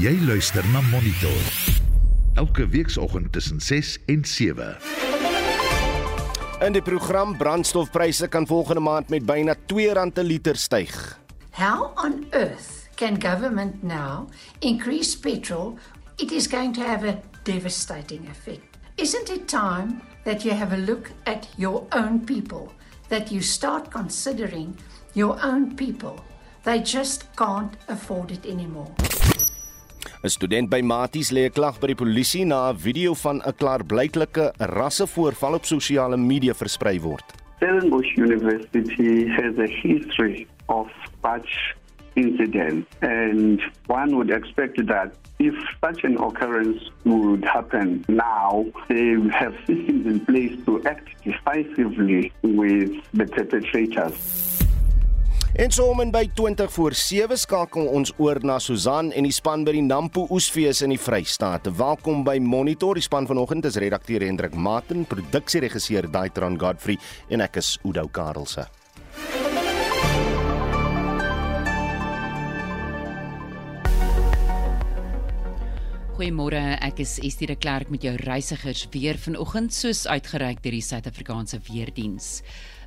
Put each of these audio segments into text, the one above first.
Jy luister na Monitor. Elke weekoggend tussen 6 en 7. In die program brandstofpryse kan volgende maand met byna R2 per liter styg. How on earth can government now increase petrol? It is going to have a devastating effect. Isn't it time that you have a look at your own people? That you start considering your own people? They just can't afford it anymore. 'n Student by Maties lê 'n klag by die polisie na 'n video van 'n klaarblyklike rassevoorval op sosiale media versprei word. Stellenbosch University has a history of such incidents, and one would expect that if such an occurrence would happen now, they have systems in place to act decisively with the perpetrators. En so om en by 20 voor 7 skakel ons oor na Susan en die span by die Nampo Oesfees in die Vrystaat. Welkom by Monitor. Die span vanoggend is redakteur Hendrik Maten, produksieregisseur Daitron Godfrey en ek is Udo Karelse. Goeiemôre, ek is Estie de Klerk met jou reisigers weer vanoggend soos uitgereik deur die Suid-Afrikaanse Weerdiens.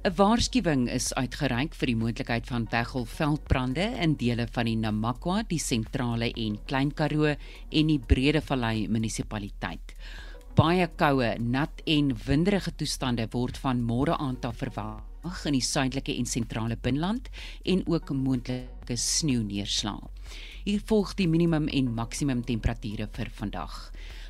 'n Waarskuwing is uitgereik vir die moontlikheid van weggolfveldbrande in dele van die Namakwa, die sentrale en Klein Karoo en die Bredevallei munisipaliteit. Baie koue, nat en winderige toestande word van môre aand af verwag in die suidelike en sentrale binneland en ook moontlike sneeuneerslae. Hier volg die minimum en maksimum temperature vir vandag.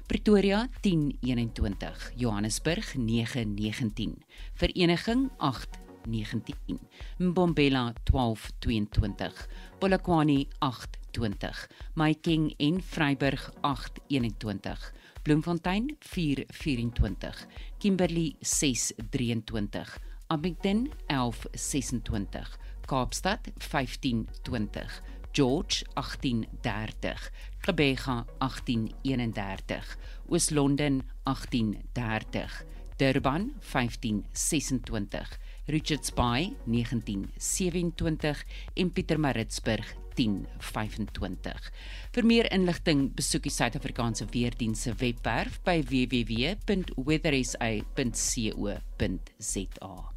Pretoria 10:21, Johannesburg 9:19, Vereniging 8:19, Mbombela 12:22, Polokwane 8:20, Mahikeng en Vryburg 8:21, Bloemfontein 4:24, Kimberley 6:23, Abingdon 11:26, Kaapstad 15:20 George 1830, Gqeberha 1831, Oos-London 1830, Durban 1526, Richards Bay 1927 en Pietermaritzburg 1025. Vir meer inligting besoek die Suid-Afrikaanse Weerdienste se webwerf by www.weathersa.co.za.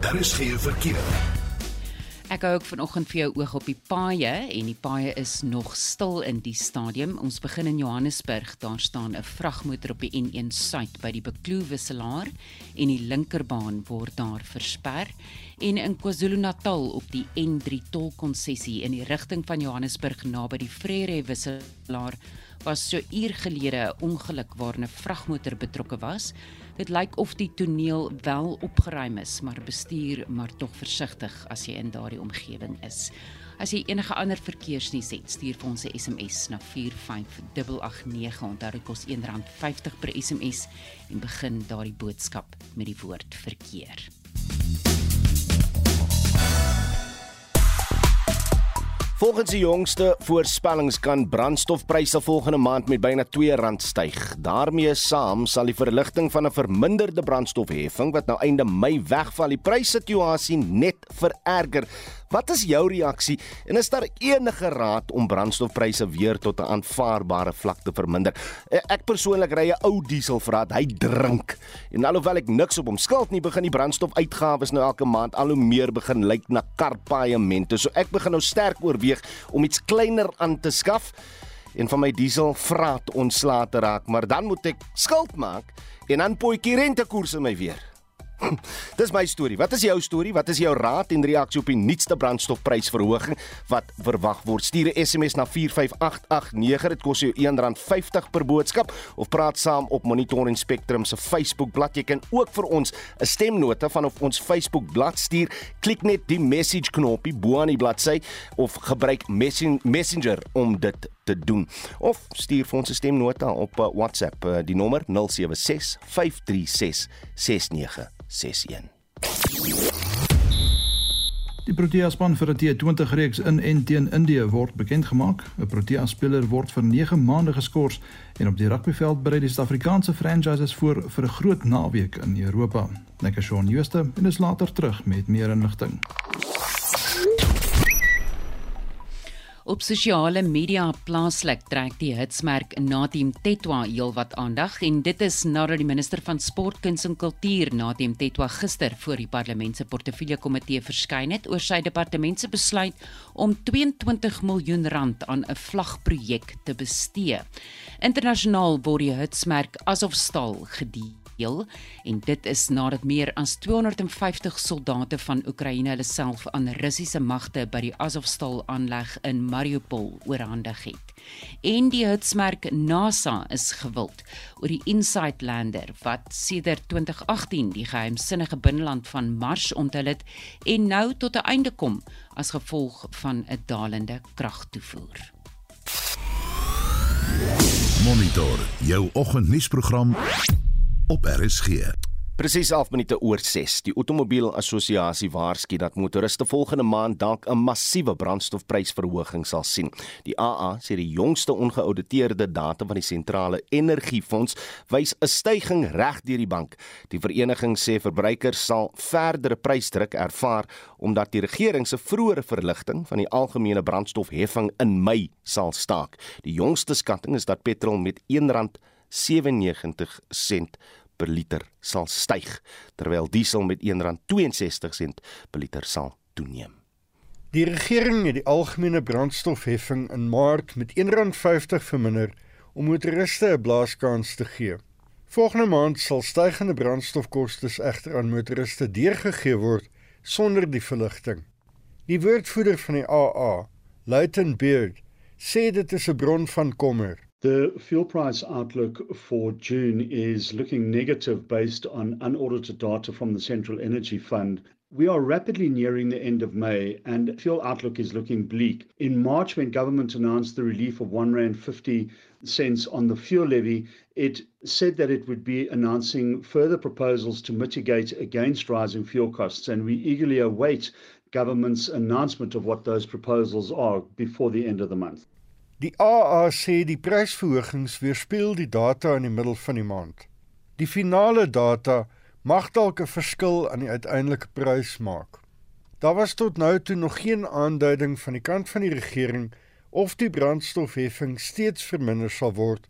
Daar is geen verkeer. Ek hou ook vanoggend vir jou oog op die paaie en die paaie is nog stil in die stadium. Ons begin in Johannesburg. Daar staan 'n vragmotor op die N1 Suid by die Bekloo wisselaar en die linkerbaan word daar versper. En in KwaZulu-Natal op die N3 tolkonsessie in die rigting van Johannesburg naby die Frere wisselaar was so uur gelede 'n ongeluk waarin 'n vragmotor betrokke was. Dit lyk of die toneel wel opgeruim is, maar bestuur maar tog versigtig as jy in daardie omgewing is. As jy enige ander verkeersnuus het, stuur vir ons 'n SMS na 45889. Onthou dit kos R1.50 per SMS en begin daardie boodskap met die woord verkeer. Volgens die jongste voorspellings kan brandstofpryse volgende maand met byna R2 styg. daarmee saam sal die verligting van 'n verminderde brandstofheffing wat nou einde Mei wegval, die prysituasie net vererger. Wat is jou reaksie en is daar enige raad om brandstofpryse weer tot 'n aanvaarbare vlak te verminder? E, Ek persoonlik ry 'n ou dieselvraat, hy drink. En alhoewel ek niks op hom skuld nie, begin die brandstofuitgawes nou elke maand al hoe meer begin lyk na karpaaiemente. So ek begin nou sterk oorweeg om iets kleiner aan te skaf en van my dieselvraat ontslae te raak, maar dan moet ek skuld maak en dan potjie rentekoerse my weer. Dis my storie. Wat is jou storie? Wat is jou raad en reaksie op die nuutste brandstofprysverhoging wat verwag word? Stuur 'n SMS na 45889. Dit kos jou R1.50 per boodskap of praat saam op Monitor en Spectrum se Facebookblad. Jy kan ook vir ons 'n stemnota van op ons Facebookblad stuur. Klik net die message knoppie bo aan die bladsy of gebruik Messenger om dit te doen. Of stuur vir ons 'n stemnota op uh, WhatsApp, uh, die nommer 076 536 6961. Die Protea span vir die T20 reeks in en teen Indië word bekend gemaak. 'n Protea speler word vir 9 maande geskort en op die rugbyveld berei die Suid-Afrikaanse franchises voor vir 'n groot naweek in Europa. Lekker Shaun Jooste en is later terug met meer inligting. Op sosiale media plaaslik trek die hitsmerk Natim Tetwa heelwat aandag en dit is nadat die minister van Sport, Kuns en Kultuur Natim Tetwa gister voor die parlement se portefeulje komitee verskyn het oor sy departement se besluit om 22 miljoen rand aan 'n vlagprojek te bestee. Internasionaal word die hitsmerk asof staal gedien heel en dit is nadat meer as 250 soldate van Oekraïne hulle self aan Russiese magte by die Azovstal aanleg in Mariupol oorhandig het. En die hitsmerk NASA is gewild oor die Insight lander wat sedert 2018 die geheimsinnige binneland van Mars onthul het en nou tot 'n einde kom as gevolg van 'n dalende kragtoevoer. Monitor jou oggendnuusprogram op RSG. Presies 11 minute oor 6. Die Outomobielassosiasie waarsku dat motoriste volgende maand dalk 'n massiewe brandstofprysverhoging sal sien. Die AA sê die jongste ongeauditeerde data van die sentrale energiefonds wys 'n stygings reg deur die bank. Die vereniging sê verbruikers sal verdere prysdruk ervaar omdat die regering se vroeëre verligting van die algemene brandstofheffing in Mei sal staak. Die jongste skatting is dat petrol met R1.97 per liter sal styg terwyl diesel met R1.62 per liter sal toeneem. Die regering het die algemene brandstofheffing in Maart met R1.50 verminder om motoriste 'n blaaskans te gee. Volgende maand sal stygende brandstofkoste egter aan motoriste deurgegee word sonder die verligting. Die woordvoerder van die AA, Luitenant Beard, sê dit is 'n bron van kommer. The fuel price outlook for June is looking negative based on unaudited data from the Central Energy Fund. We are rapidly nearing the end of May and fuel outlook is looking bleak. In March when government announced the relief of 1 rand 50 cents on the fuel levy, it said that it would be announcing further proposals to mitigate against rising fuel costs and we eagerly await government's announcement of what those proposals are before the end of the month. Die AA sê die prysverhogings weerspieël die data in die middel van die maand. Die finale data mag dalk 'n verskil aan die uiteindelike prys maak. Daar was tot nou toe nog geen aanduiding van die kant van die regering of die brandstofheffing steeds verminder sal word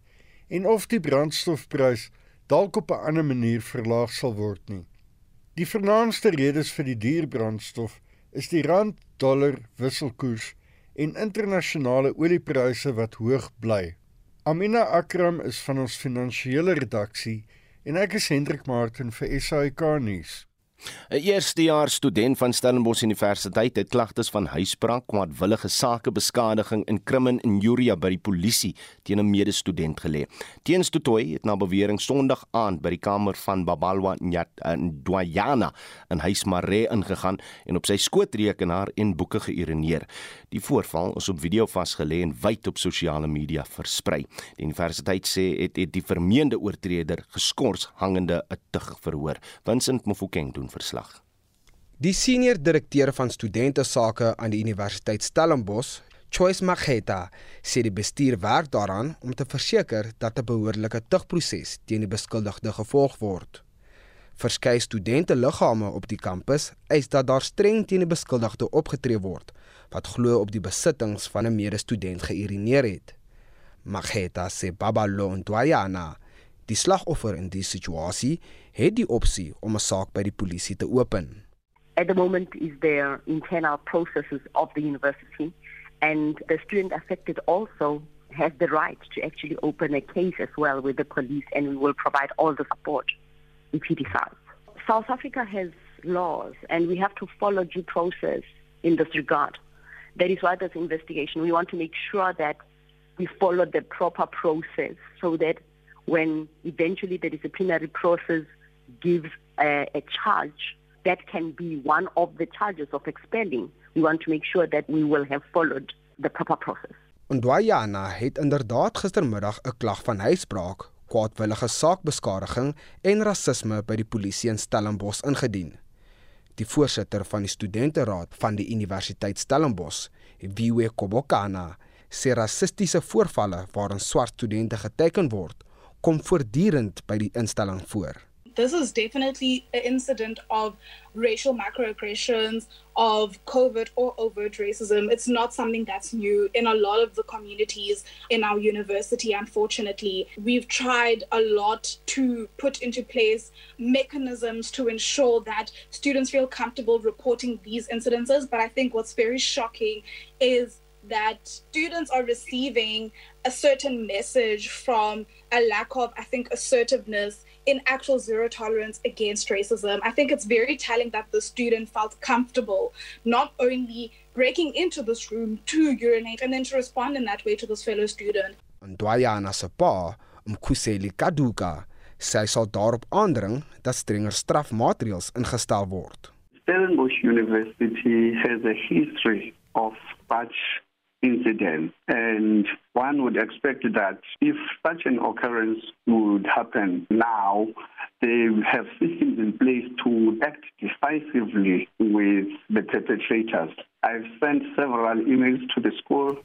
en of die brandstofprys dalk op 'n ander manier verlaag sal word nie. Die vernaamste redes vir die duur brandstof is die rand-dollar wisselkoers en internasionale oliepryse wat hoog bly. Amina Akram is van ons finansiële redaksie en ek is Hendrik Martin vir SAK nuus. 'n Eerstejaars student van Stellenbosch Universiteit het klagtes van huisbraak, kwaadwillige sakebeskadiging en krimin injuria by die polisie teen 'n medestudent gelê. Teens Tutoy het na bewering Sondag aand by die kamer van Babalwa Ndwayana in Huismare ingegaan en op sy skootrekenaar en boeke geurineer. Die voorval is op video vasgelê en wyd op sosiale media versprei. Die universiteit sê het, het die vermeende oortreder geskort hangende 'n tug verhoor. Vincent Mofokeng doen verslag. Die senior direkteur van studente sake aan die Universiteit Stellenbosch, Choice Mageta, sê die bestuur werk daaraan om te verseker dat 'n behoorlike tugproses teen die beskuldigde gevolg word. Verskeie studente liggame op die kampus eis dat daar streng teen die beskuldigde opgetree word wat glo op die besittings van 'n medestudent geïrineer het. Mageta sê Babalo Ntwayana Die slagoffer in die situasie het die opsie om 'n saak by die polisie te open. At the moment is there internal processes of the university and the student affected also has the right to actually open a case as well with the police and we will provide all the support if he decides. South Africa has laws and we have to follow due process in this regard. That is why this investigation, we want to make sure that we follow the proper process so that when eventually the disciplinary process gives a, a charge that can be one of the charges of expelling, we want to make sure that we will have followed the proper process. Ndwayana het inderdaad gistermiddag 'n klag van huisbraak, kwaadwillige saakbeskadiging en rasisme by die polisie in Stellenbosch ingedien. Die voorsitter van die studenteraad van die Universiteit Stellenbosch, Viwe Kobokana, sê rassistiese voorvalle waarin swart studente geteken word, kom voortdurend by die instelling voor. This is definitely an incident of racial macroaggressions, of covert or overt racism. It's not something that's new in a lot of the communities in our university, unfortunately. We've tried a lot to put into place mechanisms to ensure that students feel comfortable reporting these incidences. But I think what's very shocking is that students are receiving a certain message from a lack of, I think, assertiveness in actual zero tolerance against racism. I think it's very telling that the student felt comfortable not only breaking into this room to urinate and then to respond in that way to this fellow student. Ndwayana se pa, Mkhuseli Kaduka, sy sal daarop aandring dat strenger strafmaatreëls ingestel word. Stellenbosch University has a history of such incident. And one would expect that if such an occurrence would happen now, they have systems in place to act decisively with the perpetrators. I've sent several emails to the school.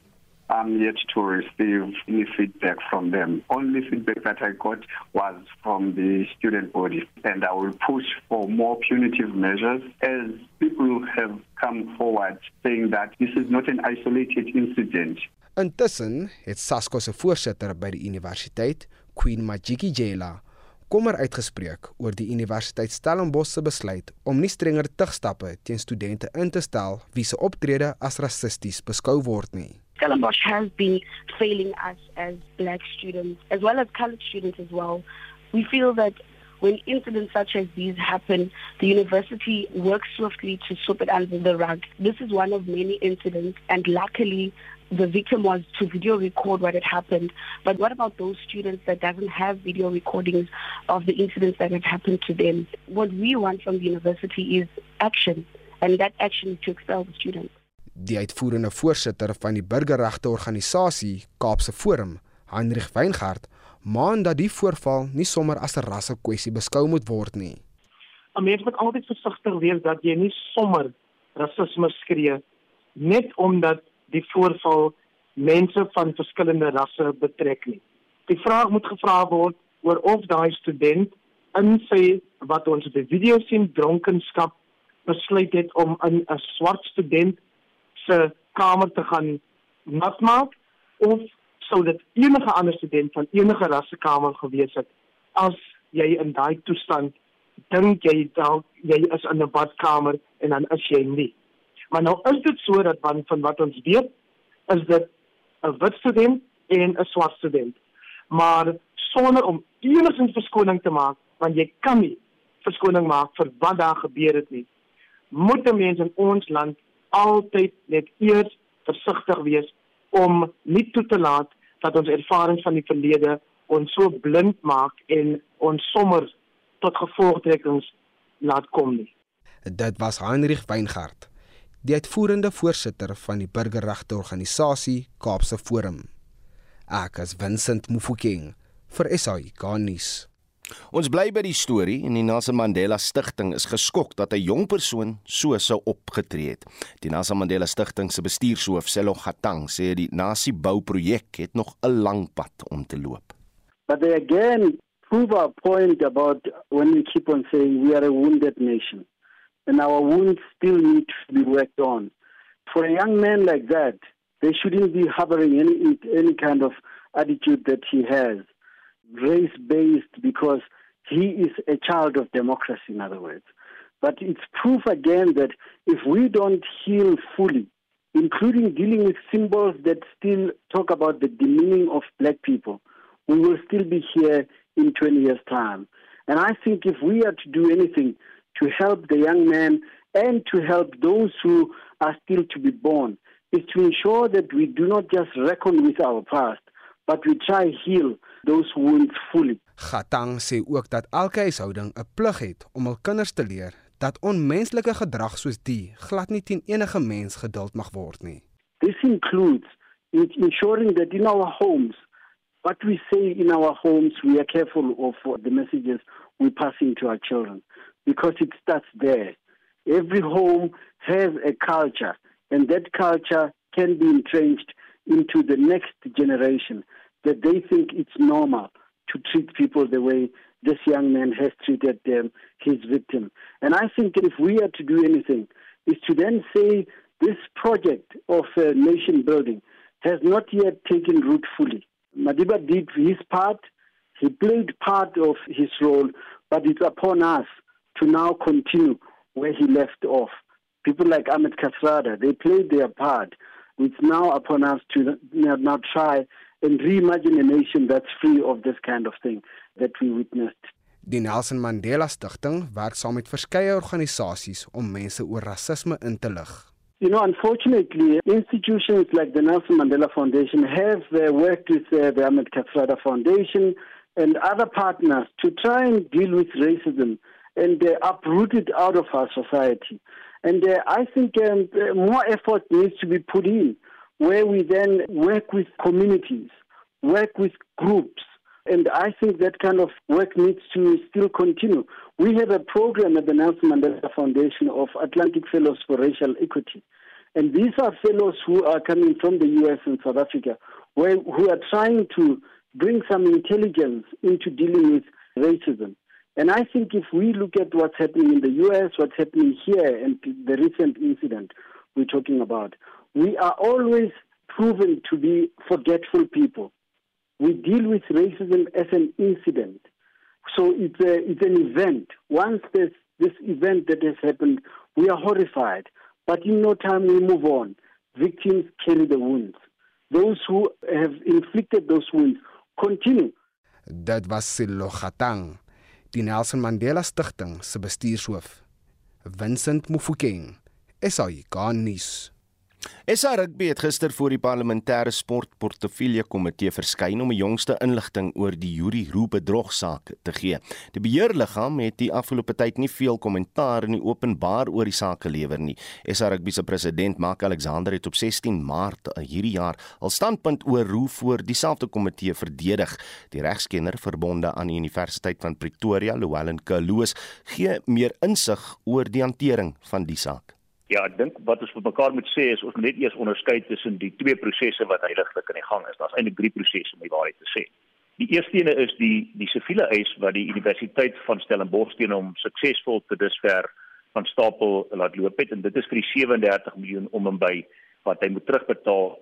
I'm yet to receive any feedback from them. Only feedback that I got was from the student body, and I will push for more punitive measures as people have come forward saying that this is not an isolated incident. Intussen het SASCO se voorsitter by die universiteit, Queen Majiki Jela, kommer uitgespreek oor die Universiteit Stellenbosch se besluit om nie strenger tugstappe teen studente in te stel wie se optrede as rassisties beskou word nie. Stellenbosch has been failing us as black students, as well as colored students as well. We feel that when incidents such as these happen, the university works swiftly to sweep it under the rug. This is one of many incidents, and luckily, the victim was to video record what had happened. But what about those students that doesn't have video recordings of the incidents that have happened to them? What we want from the university is action, and that action is to expel the students. Die uitvoerende voorsitter van die burgerregte organisasie Kaapse Forum, Heinrich Weingart, maan dat die voorval nie sommer as 'n rasse kwessie beskou moet word nie. 'n Mens moet altyd versigtig wees dat jy nie sommer rasisme skree net omdat die voorval mense van verskillende rasse betrek nie. Die vraag moet gevra word oor of daai student in sy wat ons op die video sien dronkenskap besluit het om in 'n swart student se kamer te gaan nat maak of sou dit enige ander student van enige rassekamer gewees het as jy in daai toestand dink jy dalk jy is in 'n badkamer en dan is jy nie. Maar nou is dit so dat van, van wat ons weet is dit 'n wit student en 'n swart student. Maar sonder om enigsins verskoning te maak, want jy kan nie verskoning maak vir wat daar gebeur het nie. Moet mense in ons land altyd net eers versigtig wees om nie toe te laat dat ons ervarings van die verlede ons so blind maak en ons sommer tot gevolgtrekkings laat kom nie. Dit was Heinrich Weingart, die uitvoerende voorsitter van die burgerregte organisasie Kaapse Forum. Ek is Vincent Mufokeng vir SAI Garnis. Ons bly by die storie en die Nelson Mandela Stichting is geskok dat 'n jong persoon so sou opgetree het. Die Nelson Mandela Stichting se bestuurshoof, Selo Gatang, sê die nasie bouprojek het nog 'n lang pad om te loop. But they again prove our point about when we keep on saying we are a wounded nation and our wounds still need to be worked on. For a young man like that, they shouldn't be harboring any any kind of attitude that he has. Race based because he is a child of democracy, in other words. But it's proof again that if we don't heal fully, including dealing with symbols that still talk about the demeaning of black people, we will still be here in 20 years' time. And I think if we are to do anything to help the young man and to help those who are still to be born, is to ensure that we do not just reckon with our past, but we try heal those wounds fully. Gatang sê ook dat elke huishouding 'n plig het om hul kinders te leer dat onmenslike gedrag soos die glad nie teen enige mens geduld mag word nie. This includes ensuring that in our homes what we say in our homes we are careful of the messages we pass into our children because it starts there. Every home has a culture, and that culture can be entrenched into the next generation that they think it's normal to treat people the way this young man has treated them, his victim. And I think that if we are to do anything, is to then say this project of uh, nation building has not yet taken root fully. Madiba did his part, he played part of his role, but it's upon us to now continue where he left off. People like Ahmed Kasrada, they played their part. It's now upon us to now try and reimagine a nation that's free of this kind of thing that we witnessed. Die Nelson Mandela Stichting werk saam met verskeie organisasies om mense oor rasisme in te lig. You know, unfortunately, institutions like the Nelson Mandela Foundation have uh, worked with uh, the Ahmed Kathrada Foundation and other partners to try and deal with racism and uh, uproot it out of our society. And uh, I think um, more effort needs to be put in where we then work with communities, work with groups. And I think that kind of work needs to still continue. We have a program at the Nelson Mandela Foundation of Atlantic Fellows for Racial Equity. And these are fellows who are coming from the US and South Africa, where, who are trying to bring some intelligence into dealing with racism. And I think if we look at what's happening in the US, what's happening here, and the recent incident we're talking about, we are always proven to be forgetful people. We deal with racism as an incident. So it's, a, it's an event. Once there's this event that has happened, we are horrified. But in no time we move on. Victims carry the wounds. Those who have inflicted those wounds continue. Dit was Silo Gatang, die Nelson Mandela Stichting se bestuurshoof. Vincent Mufokeng, SAI Garnis. SA Rugby het gister voor die parlementêre sportportefeulje komitee verskyn om die jongste inligting oor die Yuri Roo bedrogsaak te gee. Die beheerliggaam het die afgelope tyd nie veel kommentaar in die openbaar oor die saak gelewer nie. SA Rugby se president, Mark Alexander, het op 16 Maart hierdie jaar al standpunt oor Roo voor dieselfde komitee verdedig. Die regskenner verbonde aan die Universiteit van Pretoria, Llewellyn Kaloos, gee meer insig oor die hantering van die saak. Ja, ek dink wat ons vir mekaar moet sê is ons moet net eers onderskei tussen die twee prosesse wat heiliglik in die gang is. Daar's eintlik drie prosesse om die waarheid te sê. Die eerste ene is die die siviele eis wat die Universiteit van Stellenbosch teen hom suksesvol te dusver van stapel laat loop het en dit is vir die 37 miljoen om en by wat hy moet terugbetaal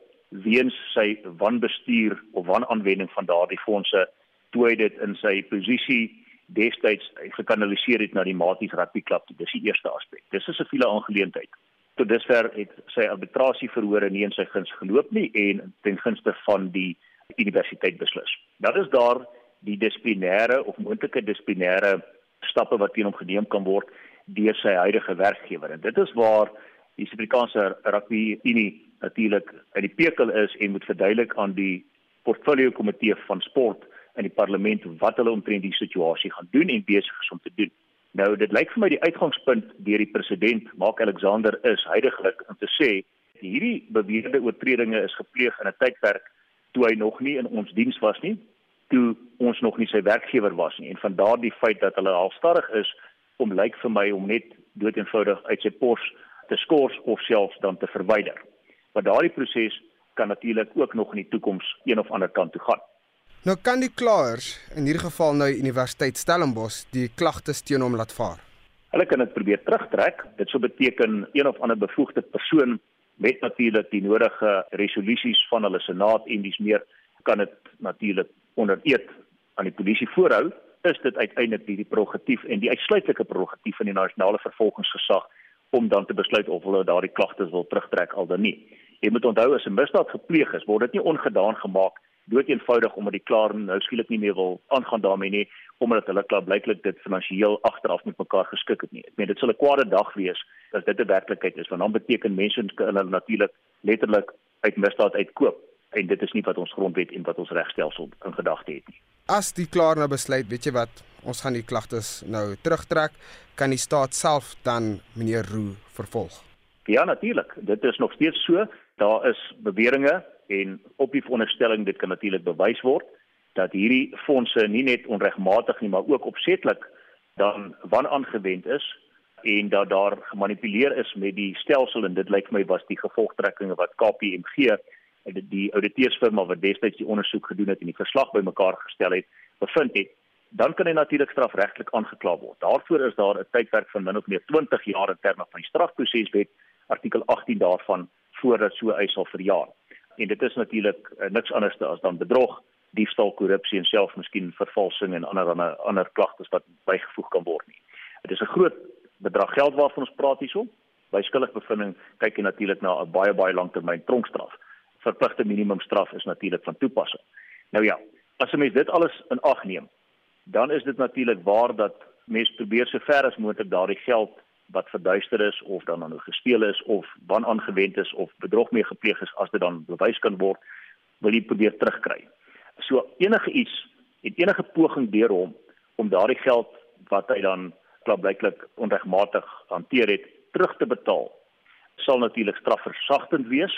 weens sy wanbestuur of wanaanwending van daardie fondse toe hy dit in sy posisie destyds gekanaliseer het na die Maties Rugby Klub. Dis die eerste aspek. Dis 'n siviele aangeleentheid. Tot dusver het sy arbitrasie verhore nie in sy guns geloop nie en ten gunste van die universiteit beslis. Dan is daar die dissiplinêre of moontlike dissiplinêre stappe wat teen hom geneem kan word deur sy huidige werkgewer. En dit is waar die Suid-Afrikaanse Rugby Unie natuurlik uit die pekel is en moet verduidelik aan die portfolio komitee van sport in die parlement wat hulle omtrent die situasie gaan doen en besig is om te doen. Nou dit lyk vir my die uitgangspunt deur die president Mark Alexander is heidaglik om te sê hierdie beweerde oortredinge is gepleeg in 'n tydperk toe hy nog nie in ons diens was nie, toe ons nog nie sy werkgewer was nie en van daardie feit dat hulle halfstadig is om lyk vir my om net doeteenvoudig uit sy pos te skors of selfs dan te verwyder. Maar daardie proses kan natuurlik ook nog in die toekoms een of ander kant toe gaan. Nou kan die klaers in hierdie geval nou Universiteit Stellenbosch die klagtes teen hom laat vaar. Hulle kan dit probeer terugtrek. Dit sou beteken een of ander bevoegde persoon met natuurlik die nodige resolusies van hulle senaat en dis meer kan dit natuurlik onder eed aan die polisie voorhou. Is dit uiteindelik die prerogatief en die uitsluitlike prerogatief van die nasionale vervolgingsgesag om dan te besluit of hulle daardie klagtes wil terugtrek al dan nie. Jy moet onthou as 'n misdaad gepleeg is, word dit nie ongedaan gemaak dood eenvoudig omdat die klaar nou skielik nie meer wil aangaan daarmee nie omdat hulle klaar blyklik dit finansiëel agteraf met mekaar geskik het nie. Ek meen dit sal 'n kwade dag wees as dit 'n werklikheid is want dan beteken mense hulle natuurlik letterlik uit misdaad uitkoop en dit is nie wat ons grondwet en wat ons regstelsel in gedagte het nie. As die klaar nou besluit, weet jy wat, ons gaan die klagtes nou terugtrek, kan die staat self dan meneer Roo vervolg. Ja, natuurlik. Dit is nog steeds so. Daar is beweringe en op die veronderstelling dit kan natuurlik bewys word dat hierdie fondse nie net onregmatig nie maar ook opsetlik dan wan aangewend is en dat daar gemanipuleer is met die stelsel en dit lyk vir my was die gevolgtrekkinge wat KPMG die ouditeursfirma wat destyds die ondersoek gedoen het en die verslag bymekaar gestel het bevind het dan kan hy natuurlik strafregtelik aangekla word. Daarvoor is daar 'n tydperk van min of meer 20 jaar in terme van die strafproseswet artikel 18 daarvan voordat so eis sal verjaar. En dit is natuurlik uh, niks anders as dan bedrog, diefstal, korrupsie en selfs miskien vervalsing en ander ander, ander klagtes wat bygevoeg kan word nie. Dit is 'n groot bedrag geld waarvan ons praat hierso. By skuldigbevinding kyk jy natuurlik na 'n baie baie langtermyn tronkstraf. Verpligte minimumstraf is natuurlik van toepassing. Nou ja, as 'n mens dit alles in ag neem, dan is dit natuurlik waar dat mense probeer so ver as moontlik daardie geld wat verduister is of dan nou gesteel is of wan aangewend is of bedrog mee gepleeg is as dit dan bewys kan word wil jy probeer terugkry. So enige iets en enige poging deur hom om daardie geld wat hy dan klaarblyklik onregmatig hanteer het terug te betaal sal natuurlik strafversagtend wees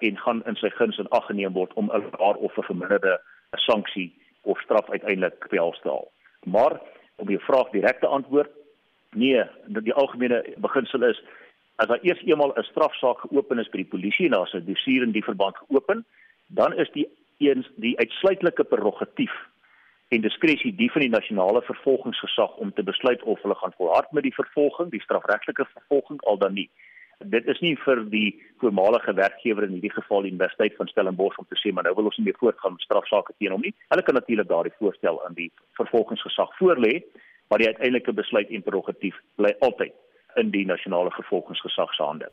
en gaan in sy guns in ag geneem word om 'n laer of 'n verminderde sanksie of straf uiteindelik te haal. Maar om die vraag direk te antwoord, nee, die algemene beginsel is as daar eers eenmal 'n strafsaak geopen is by die polisie en daar's 'n dossier in die verband geopen, dan is die eens die uitsluitlike prerogatief en diskresie die van die nasionale vervolgingsgesag om te besluit of hulle gaan volhard met die vervolging, die strafregtelike vervolging al dan nie dit is nie vir die voormalige werkgewer in hierdie geval die Universiteit van Stellenbosch om te sê maar nou wil ons nie meer voortgaan met strafsaake teen hom nie. Hulle kan natuurlik daardie voorstel aan die vervolgingsgesag voorlê, maar die uiteindelike besluit en prerogatief bly altyd in die nasionale vervolgingsgesag se hande.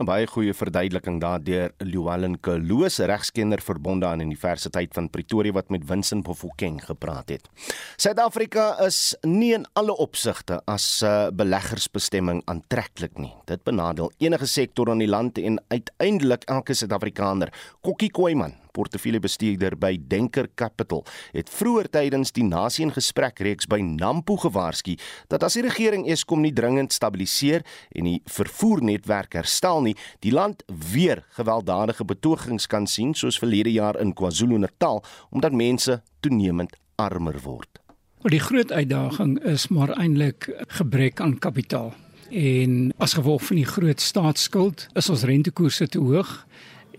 'n Baie goeie verduideliking daardeur Llewellyn Kloos, regskenner verbonde aan Universiteit van Pretoria wat met Vincent Bofokeng gepraat het. Suid-Afrika is nie in alle opsigte as 'n uh, beleggersbestemming aantreklik nie. Dit benadeel enige sektor in die land en uiteindelik elke Suid-Afrikaner. Kokkie Koeman portefeuljebestuurder by Denker Capital, het vroeër tydens die nasie in gesprek reeks by Nampo gewaarsku dat as die regering Eskom nie dringend stabiliseer en die vervoernetwerk herstel nie, die land weer gewelddadige betogings kan sien soos verlede jaar in KwaZulu-Natal omdat mense toenemend armer word. Wel die groot uitdaging is maar eintlik gebrek aan kapitaal. En as gevolg van die groot staatsskuld is ons rentekoerse te hoog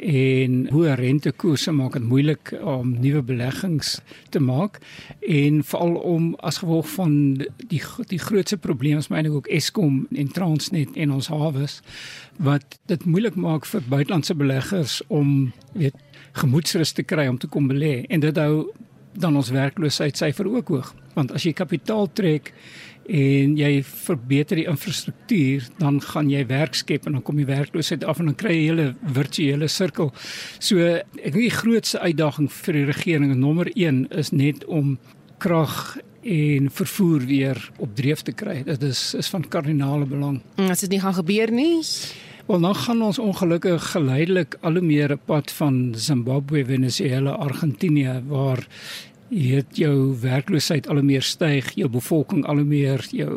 en hoë rentekoerse maak dit moeilik om nuwe beleggings te maak en veral om as gevolg van die die grootste probleem is myne ook Eskom en Transnet en ons hawes wat dit moeilik maak vir buitelandse beleggers om weet gemoedsrus te kry om te kom belê. En dit hou dan ons werkloosheidsyfer ook hoog. Want as jy kapitaal trek en jy verbeter die infrastruktuur, dan gaan jy werk skep en dan kom jy werkloosheid af en dan kry jy 'n hele virtuele sirkel. So ek dink die grootste uitdaging vir die regering nommer 1 is net om krag en vervoer weer op dreef te kry. Dit is is van kardinale belang. As dit nie gaan gebeur nie, wel dan gaan ons ongelukkig geleidelik al hoe meer 'n pad van Zimbabwe, Venezuela, Argentinië waar jy het jou werkloosheid al hoe meer styg, jou bevolking al hoe meer jou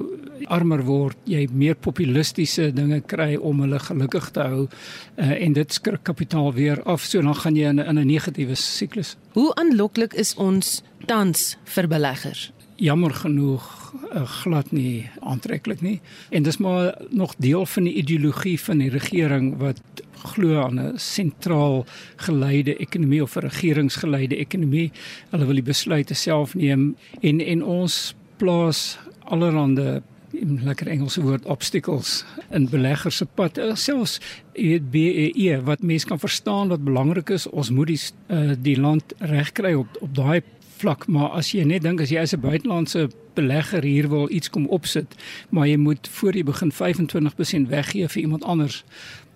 armer word, jy meer populistiese dinge kry om hulle gelukkig te hou uh, en dit skrik kapitaal weer af, so dan gaan jy in 'n negatiewe siklus. Hoe aanloklik is ons tans vir beleggers? Jammer genoeg uh, glad nie aantreklik nie. En dis maar nog deel van die ideologie van die regering wat glo aan 'n sentraal geleide ekonomie of 'n regeringsgeleide ekonomie. Hulle wil die besluite self neem en en ons plaas allerhande in lekker Engelse woord obstacles in beleggers se pad. Eh, selfs weet BEE wat mense kan verstaan wat belangrik is, ons moet die uh, die land regkry op op daai vlak, maar as jy net dink as jy as 'n buitelandse belegger hier wil iets kom opsit, maar jy moet voor jy begin 25% weggee vir iemand anders,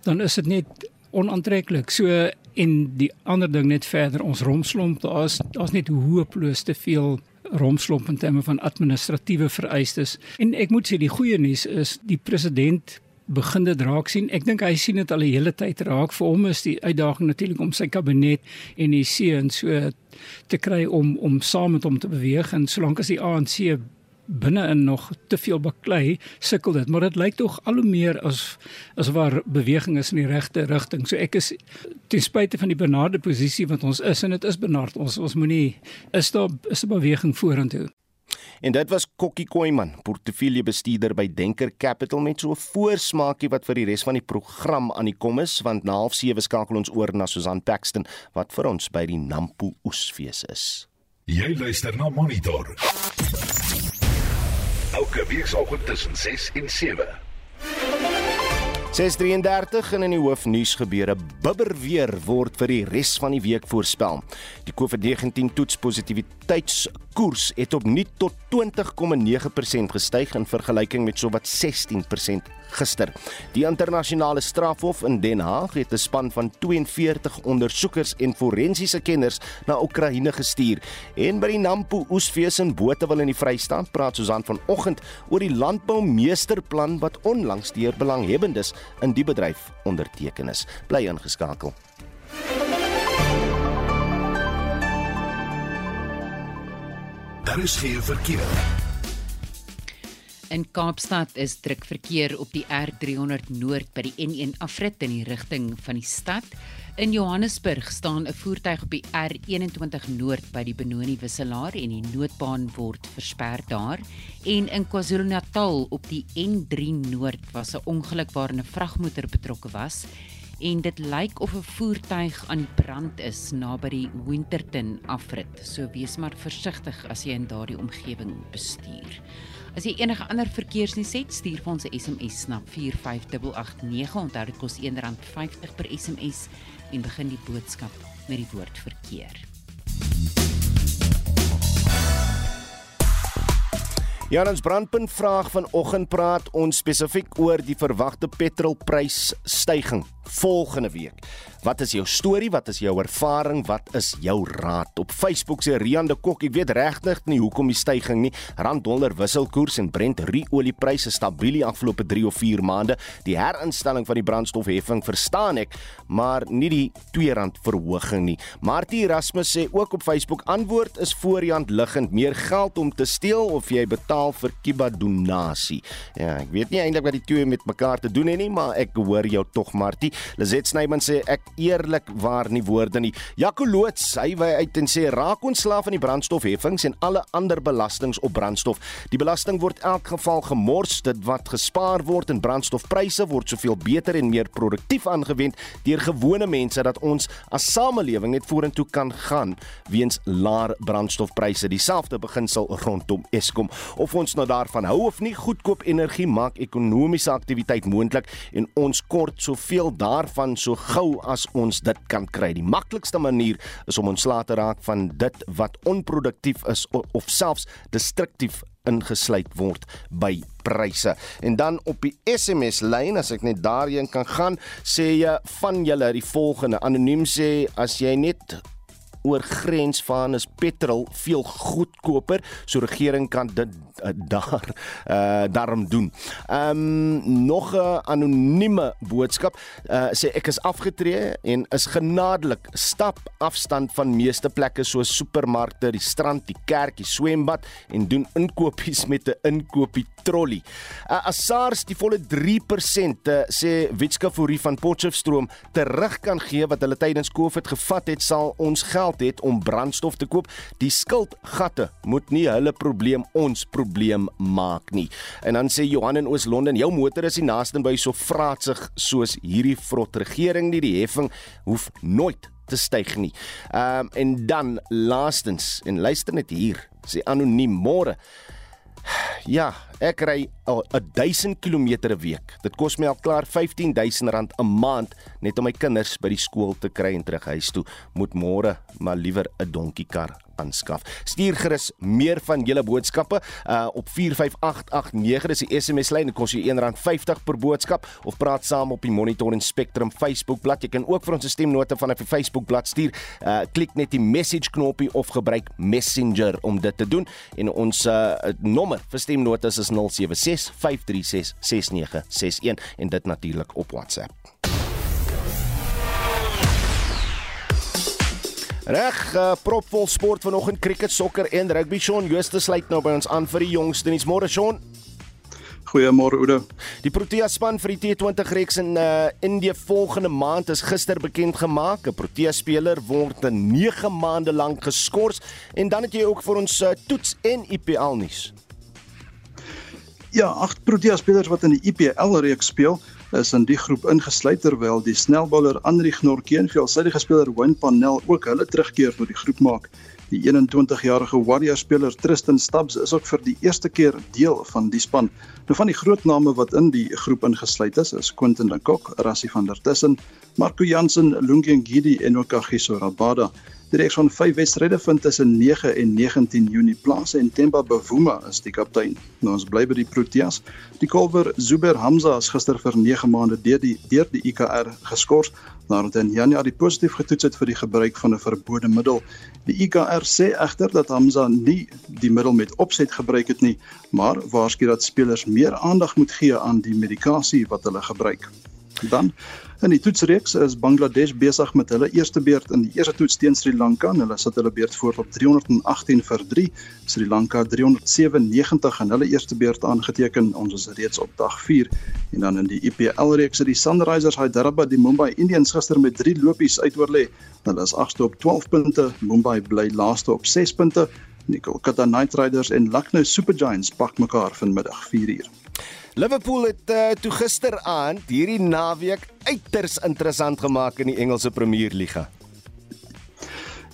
dan is dit net onaantreklik. So en die ander ding net verder ons romslomp, daar's daar's net hooploos te veel romslomp in terme van administratiewe vereistes. En ek moet sê die goeie nuus is die president begin dit raak sien. Ek dink hy sien dit al 'n hele tyd raak. Vir hom is die uitdaging natuurlik om sy kabinet en die seun so te kry om om saam met hom te beweeg en solank as die ANC binne-in nog te veel baklei, sukkel dit, maar dit lyk tog al hoe meer as as waar beweging is in die regte rigting. So ek is ten spyte van die benarde posisie wat ons is en dit is benard. Ons ons moenie is daar is 'n beweging vorentoe. En dit was Kokkie Koiman, portefeuljebestuurder by Denker Capital met so 'n voorsmaakie wat vir die res van die program aan die kom is, want na 07:30 skakel ons oor na Susan Paxton wat vir ons by die Nampo Oesfees is. Jy luister na Monitor. Elke weekoggend tussen 6 en 7. 633 en in die hoofnuus gebeure bibber weer word vir die res van die week voorspel. Die COVID-19 toetspositiwiteitskoers het opnuut tot 20,9% gestyg in vergelyking met sowat 16% gister. Die internasionale strafhof in Den Haag het 'n span van 42 ondersoekers en forensiese kenners na Oekraïne gestuur. En by die Nampo Oesfees in Botewil in die Vrystaat praat Susan vanoggend oor die landboumeesterplan wat onlangs deur belanghebbendes in die bedryf onderteken is. Bly ingeskakel. Daar is geen verkeer. In Kaapstad is druk verkeer op die R300 Noord by die N1 afrit in die rigting van die stad. In Johannesburg staan 'n voertuig op die R21 Noord by die Benoni wisselaar en die noodbaan word versper daar. En in KwaZulu-Natal op die N3 Noord was 'n ongeluk waarin 'n vragmotor betrokke was en dit lyk of 'n voertuig aan brand is naby die Winterton afrit. So wees maar versigtig as jy in daardie omgewing bestuur. As jy enige ander verkeersnuus het, stuur vir ons 'n SMS na 45889. Onthou dit kos R1.50 per SMS en begin die boodskap met die woord verkeer. Ja, ons brandpunt vraag vanoggend praat ons spesifiek oor die verwagte petrolprysstygings volgende week. Wat is jou storie? Wat is jou ervaring? Wat is jou raad? Op Facebook sê Rian de Kok, ek weet regtig nie hoekom die stygings nie. Rand dollar wisselkoers en Brent oliepryse stabiel die afgelope 3 of 4 maande. Die herinstelling van die brandstofheffing verstaan ek, maar nie die R2 verhoging nie. Martie Erasmus sê ook op Facebook antwoord is voor die hand liggend meer geld om te steel of jy betaal vir Kiba donasie. Ja, ek weet nie eintlik wat die twee met mekaar te doen het nie, maar ek hoor jou tog Martie. Lizet Snyman sê ek eerlikwaar nie woorde nie. Jaco Loots, hy wy uit en sê raak ontslaaf van die brandstofheffings en alle ander belastings op brandstof. Die belasting word elk geval gemors, dit wat gespaar word in brandstofpryse word soveel beter en meer produktief aangewend deur gewone mense dat ons as samelewing net vorentoe kan gaan weens laer brandstofpryse. Dieselfde beginsel rondom Eskom. Of ons nou daarvan hou of nie, goedkoop energie maak ekonomiese aktiwiteit moontlik en ons kort soveel daarvan so gou as ons dit kan kry. Die maklikste manier is om ontslae te raak van dit wat onproduktief is of selfs destruktief ingesluit word by pryse. En dan op die SMS lyn as ek net daarheen kan gaan, sê jy van julle die volgende anoniem sê as jy net oor grens van is petrol veel goedkoper so regering kan dit uh, daar uh, daarom doen. Ehm um, nog 'n anonieme boodskap uh, sê ek is afgetree en is genadelik stap afstand van meeste plekke soos supermarkte, die strand, die kerk, die swembad en doen inkopies met 'n inkopie trolley. Uh, as SARS die volle 3% uh, sê Witska Fourie van Potchefstroom terug kan gee wat hulle tydens Covid gevat het, sal ons geld het om brandstof te koop. Die skuldgatte moet nie hulle probleem ons probleem maak nie. En dan sê Johan in Oos-London, jou motor is die naaste by so vraatsig soos hierdie vrot regering nie. Die heffing hoef nooit te styg nie. Ehm um, en dan laastens en luister net hier, sê anoniem môre. Ja, ek ry al 1000 km 'n week. Dit kos my al klaar R15000 'n maand net om my kinders by die skool te kry en terug huis toe. Moet môre maar liewer 'n donkiekar aanskaf. Stuur gerus meer van julle boodskappe uh, op 45889 dis die SMS lyn. Dit kos jou R1.50 per boodskap of praat saam op die Monitor en Spectrum Facebook bladsy. Jy kan ook vir ons 'n stemnota vanaf die Facebook bladsy stuur. Uh, klik net die message knoppie of gebruik Messenger om dit te doen en ons uh, nommer vir stemnotas is 076 536 6961 en dit natuurlik op WhatsApp. Reg, uh, propvol sport vanoggend cricket, sokker en rugby. Shaun Jooste sluit nou by ons aan vir die jongste nuus. Môre Shaun. Goeiemôre Oude. Die Protea span vir die T20 reeks in uh, Indië volgende maand is gister bekend gemaak. 'n Protea speler word 'n 9 maande lank geskort en dan het jy ook vir ons uh, toets en IPL nuus. Ja, agt Protea spelers wat in die IPL reeks speel, is in die groep ingesluit terwyl die snelbouler Anrich Norke en veelsidige speler Wayne Panel ook hulle terugkeer tot die groep maak. Die 21-jarige Warriors speler Tristan Stubbs is ook vir die eerste keer deel van die span. Nou van die groot name wat in die groep ingesluit is, is Quentin de Kock, Rassie van der Tussen, Marco Jansen, Lungi Ngidi en ook Kagiso Rabada. Die reeks van 5 wedstryde vind tussen 9 en 19 Junie plaas en Themba Bavuma is die kaptein. Nou ons bly by die Proteas. Die kolwer Zuber Hamza is gister vir 9 maande deur die deur die IKR geskort nadat hy in Januarie positief getoets het vir die gebruik van 'n verbode middel. Die IKR sê egter dat Hamza nie die middel met opset gebruik het nie, maar waarsku dat spelers meer aandag moet gee aan die medikasie wat hulle gebruik. Dan in die toetsreeks is Bangladesh besig met hulle eerste beurt in die eerste toets teen Sri Lanka. Hulle sit hulle beurt voor op 318 vir 3. Sri Lanka 397 in hulle eerste beurt aangeteken. Ons is reeds op dag 4. En dan in die IPL reeks het die Sunrisers Hyderabad die Mumbai Indians gister met 3 lopies uitoorlê. Hulle is agste op 12 punte. Mumbai bly laaste op 6 punte. Die Kolkata Knight Riders en Lucknow Super Giants pak mekaar vanmiddag 4uur. Liverpool het uh, toe gisteraand hierdie naweek uiters interessant gemaak in die Engelse Premier Liga.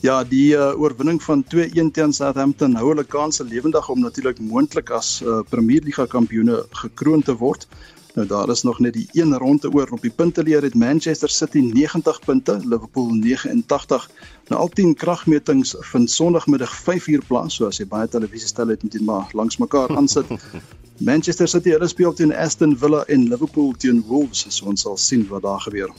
Ja, die uh, oorwinning van 2-1 teen Southampton hou hulle kanse lewendig om natuurlik moontlik as uh, Premier Liga kampioene gekroon te word. Nou daar is nog net die een ronde oor op die punteleer het Manchester City 90 punte, Liverpool 89. Nou al 10 kragmetings vind Sondagmiddag 5uur plaas, so as jy baie televisiestel het moet jy maar langs mekaar aansit. Manchester City hulle speel teen Aston Villa en Liverpool teen Wolves. So ons sal sien wat daar gebeur.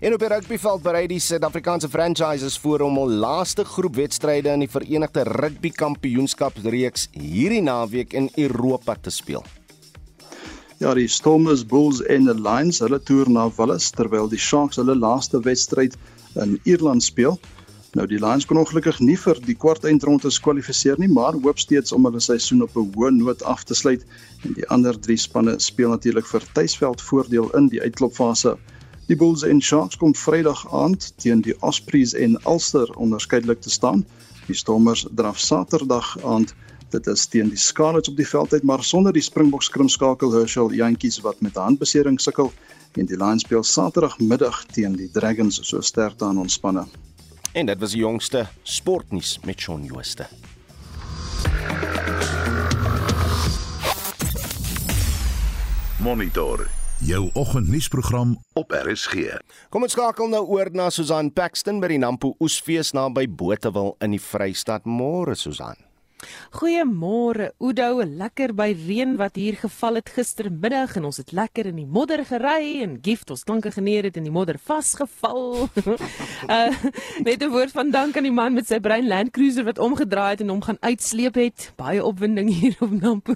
En op die rugbyveld berei die Suid-Afrikaanse franchises voor om hul laaste groep wedstryde in die Verenigde Rugby Kampioenskapsreeks hierdie naweek in Europa te speel. Ja, die Stormers, Bulls en the Lions, hulle toer na Wallis terwyl die Sharks hulle laaste wedstryd in Ierland speel. Nou die Lions kon ongelukkig nie vir die kwartfinale kwalifiseer nie, maar hoop steeds om hulle seisoen op 'n hoë noot af te sluit en die ander drie spanne speel natuurlik vir tuisveld voordeel in die uitklopfase. Die Bulls en Sharks kom Vrydag aand teen die Ospreys en Ulster onderskeidelik te staan. Die Stormers draf Saterdag aand dit is teen die Scarlets op die veld uit, maar sonder die Springboks skrimskakel Herschel Jantjies wat met handbesering sukkel en die Lions speel Saterdagmiddag teen die Dragons so sterk aan ontspanne. En dit was die jongste sportnuus met Shaun Jooste. Monitor jou oggendnuusprogram op RSG. Kom ons skakel nou oor na Susan Paxton by die Nampo Oesfees naby Botewil in die Vrystaat. Môre Susan. Goeiemôre Oudo, lekker by reën wat hier geval het gistermiddag en ons het lekker in die modder gery en gift ons klanke geneer het in die modder vasgeval. uh net 'n woord van dank aan die man met sy bruin Land Cruiser wat omgedraai het en hom gaan uitsleep het. Baie opwinding hier op Nampo.